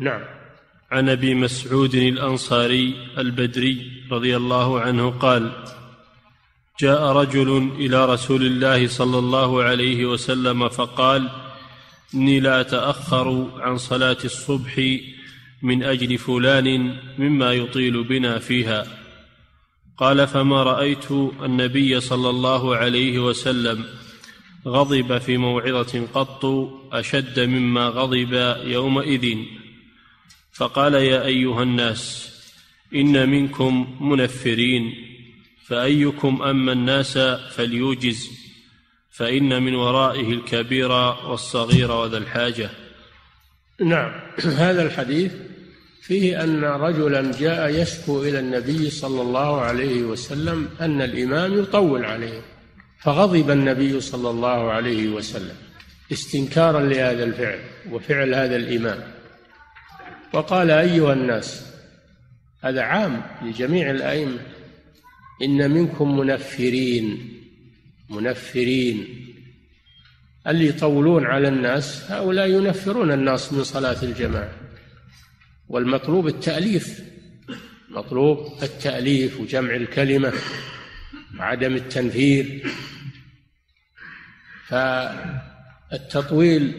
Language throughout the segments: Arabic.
نعم. عن أبي مسعود الأنصاري البدري رضي الله عنه قال جاء رجل إلى رسول الله صلى الله عليه وسلم فقال إني لا أتأخر عن صلاة الصبح من أجل فلان مما يطيل بنا فيها. قال فما رأيت النبي صلى الله عليه وسلم غضب في موعظة قط أشد مما غضب يومئذ. فقال يا أيها الناس إن منكم منفرين فأيكم أما الناس فليوجز فإن من ورائه الكبير والصغير وذا الحاجة. نعم. هذا الحديث فيه أن رجلا جاء يشكو إلى النبي صلى الله عليه وسلم أن الإمام يطول عليه فغضب النبي صلى الله عليه وسلم استنكارا لهذا الفعل وفعل هذا الإمام. وقال أيها الناس هذا عام لجميع الأئمة إن منكم منفرين منفرين. اللي يطولون على الناس هؤلاء ينفرون الناس من صلاة الجماعة. والمطلوب التأليف مطلوب التأليف وجمع الكلمة وعدم التنفير. فالتطويل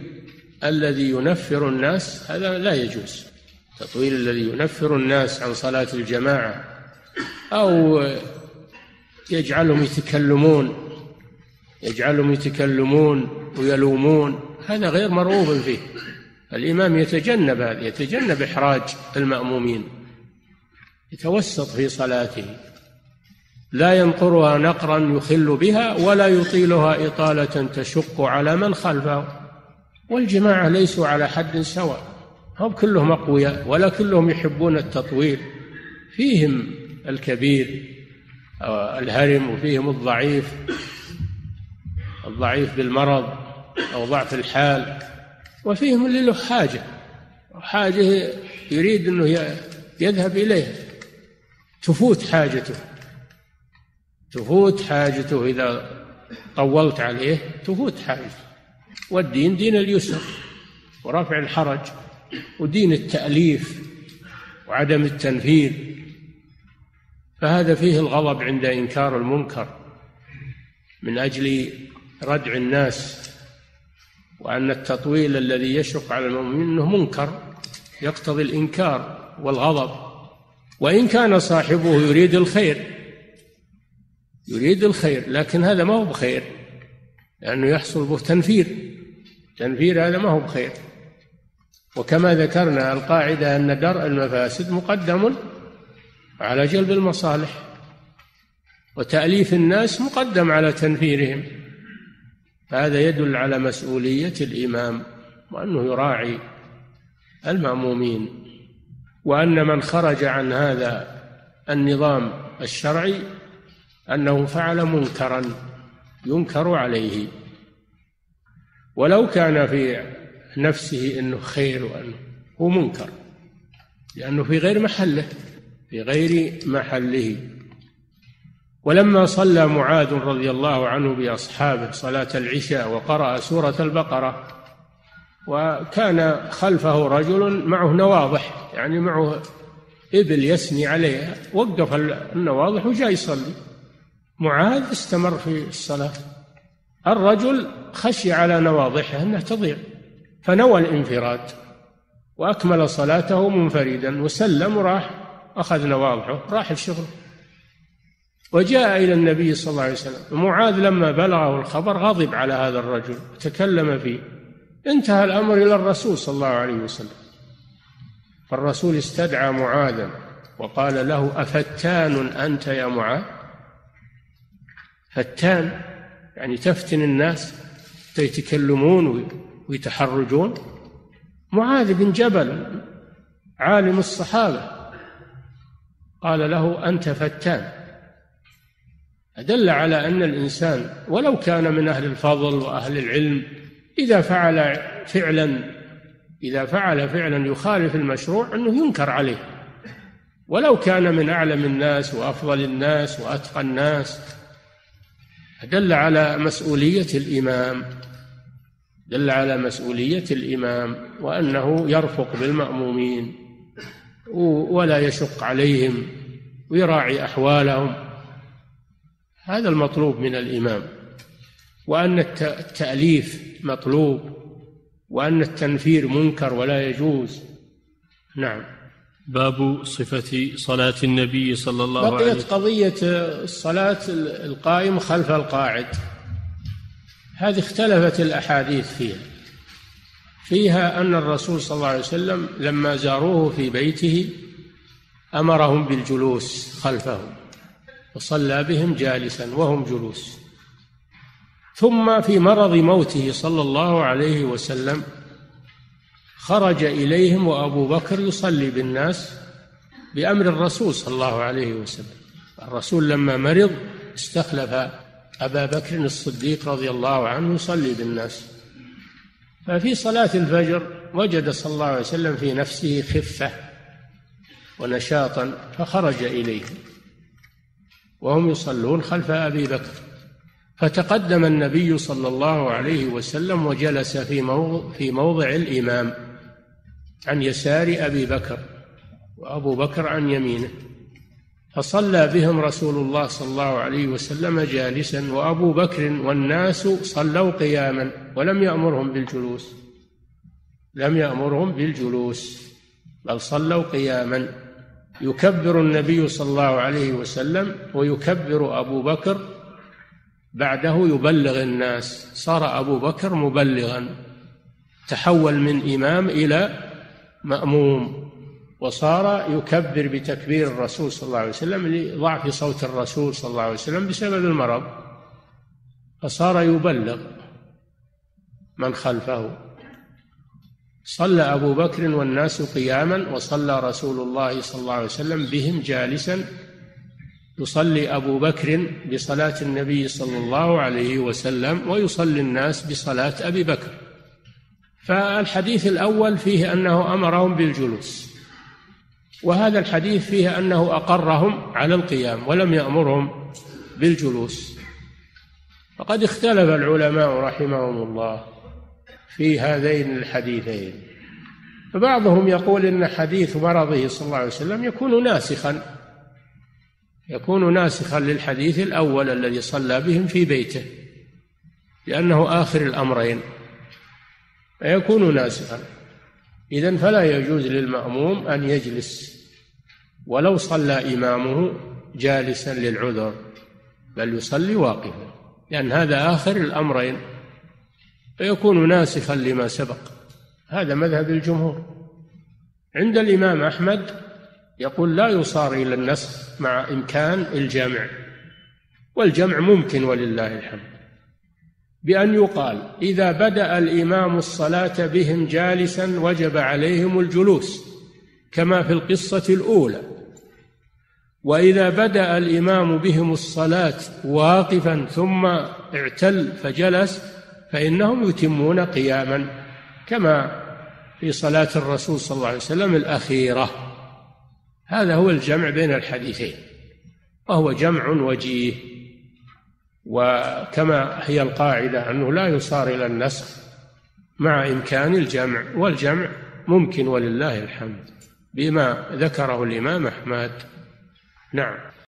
الذي ينفر الناس هذا لا يجوز. التطويل الذي ينفر الناس عن صلاة الجماعة أو يجعلهم يتكلمون يجعلهم يتكلمون ويلومون هذا غير مرغوب فيه. الإمام يتجنب هذا يتجنب إحراج المأمومين يتوسط في صلاته. لا ينقرها نقرا يخل بها ولا يطيلها إطالة تشق على من خلفه. والجماعة ليسوا على حد سواء. هم كلهم أقوياء ولا كلهم يحبون التطويل. فيهم الكبير الهرم وفيهم الضعيف. الضعيف بالمرض أو ضعف الحال. وفيهم اللي له حاجة حاجة يريد أنه يذهب إليها. تفوت حاجته. تفوت حاجته. إذا طولت عليه تفوت حاجته. والدين دين اليسر. ورفع الحرج. ودين التأليف وعدم التنفير فهذا فيه الغضب عند إنكار المنكر من أجل ردع الناس وأن التطويل الذي يشق على المؤمنين أنه منكر يقتضي الإنكار والغضب. وإن كان صاحبه يريد الخير يريد الخير لكن هذا ما هو بخير لأنه يحصل به تنفير. تنفير هذا ما هو بخير. وكما ذكرنا القاعدة أن درء المفاسد مقدم على جلب المصالح وتأليف الناس مقدم على تنفيرهم. فهذا يدل على مسؤولية الإمام وأنه يراعي المأمومين. وأن من خرج عن هذا النظام الشرعي أنه فعل منكرا ينكر عليه. ولو كان في نفسه إنه خير وأنه هو منكر لأنه في غير محله في غير محله. ولما صلى معاذ رضي الله عنه بأصحابه صلاة العشاء وقرأ سورة البقرة وكان خلفه رجل معه نواضح يعني معه إبل يسني عليها وقف النواضح وجاء يصلي. معاذ استمر في الصلاة. الرجل خشي على نواضحه انها تضيع. فنوى الانفراد وأكمل صلاته منفردا وسلم وراح أخذ نواضحه راح الشغل. وجاء إلى النبي صلى الله عليه وسلم. معاذ لما بلغه الخبر غضب على هذا الرجل تكلم فيه. انتهى الأمر إلى الرسول صلى الله عليه وسلم. فالرسول استدعى معاذا وقال له أفتان أنت يا معاذ؟ فتان يعني تفتن الناس يتكلمون ويتحرجون. معاذ بن جبل عالم الصحابة قال له أنت فتان. أدل على أن الإنسان ولو كان من أهل الفضل وأهل العلم إذا فعل فعلا إذا فعل فعلا يخالف المشروع أنه ينكر عليه. ولو كان من أعلم الناس وأفضل الناس وأتقى الناس. دل على مسؤولية الإمام. دل على مسؤولية الإمام وأنه يرفق بالمأمومين ولا يشق عليهم ويراعي أحوالهم. هذا المطلوب من الإمام. وأن التأليف مطلوب وأن التنفير منكر ولا يجوز. نعم. باب صفة صلاة النبي صلى الله عليه وسلم بقيت قضية الصلاة القائم خلف القاعد. هذه اختلفت الأحاديث فيها. فيها أن الرسول صلى الله عليه وسلم لما زاروه في بيته أمرهم بالجلوس خلفه وصلى بهم جالسا وهم جلوس. ثم في مرض موته صلى الله عليه وسلم خرج إليهم وأبو بكر يصلي بالناس بأمر الرسول صلى الله عليه وسلم. الرسول لما مرض استخلف أبا بكر الصديق رضي الله عنه يصلي بالناس. ففي صلاة الفجر وجد صلى الله عليه وسلم في نفسه خفة ونشاطا فخرج إليهم وهم يصلون خلف أبي بكر. فتقدم النبي صلى الله عليه وسلم وجلس في موضع, في موضع الإمام عن يسار أبي بكر وأبو بكر عن يمينه. فصلى بهم رسول الله صلى الله عليه وسلم جالسا وأبو بكر والناس صلوا قياما ولم يأمرهم بالجلوس. لم يأمرهم بالجلوس بل صلوا قياما. يكبر النبي صلى الله عليه وسلم ويكبر أبو بكر. بعده يبلغ الناس. صار أبو بكر مبلغا. تحول من إمام إلى مأموم. وصار يكبر بتكبير الرسول صلى الله عليه وسلم لضعف صوت الرسول صلى الله عليه وسلم بسبب المرض فصار يبلغ من خلفه. صلى أبو بكر والناس قياما وصلى رسول الله صلى الله عليه وسلم بهم جالسا يصلي أبو بكر بصلاة النبي صلى الله عليه وسلم ويصلي الناس بصلاة أبي بكر. فالحديث الأول فيه أنه أمرهم بالجلوس. وهذا الحديث فيه أنه أقرهم على القيام ولم يأمرهم بالجلوس. فقد اختلف العلماء رحمهم الله في هذين الحديثين. فبعضهم يقول إن حديث مرضه صلى الله عليه وسلم يكون ناسخا يكون ناسخا للحديث الأول الذي صلى بهم في بيته لأنه آخر الأمرين فيكون ناسخا. اذا فلا يجوز للمأموم أن يجلس ولو صلى إمامه جالسا للعذر بل يصلي واقفا لأن هذا آخر الأمرين فيكون ناسخا لما سبق. هذا مذهب الجمهور. عند الإمام أحمد يقول لا يصار إلى النسخ مع إمكان الجمع والجمع ممكن ولله الحمد. بأن يقال إذا بدأ الإمام الصلاة بهم جالسا وجب عليهم الجلوس كما في القصة الأولى. وإذا بدأ الإمام بهم الصلاة واقفا ثم اعتل فجلس فإنهم يتمون قياما كما في صلاة الرسول صلى الله عليه وسلم الأخيرة. هذا هو الجمع بين الحديثين وهو جمع وجيه. وكما هي القاعدة أنه لا يصار إلى النسخ مع إمكان الجمع والجمع ممكن ولله الحمد بما ذكره الإمام أحمد. نعم.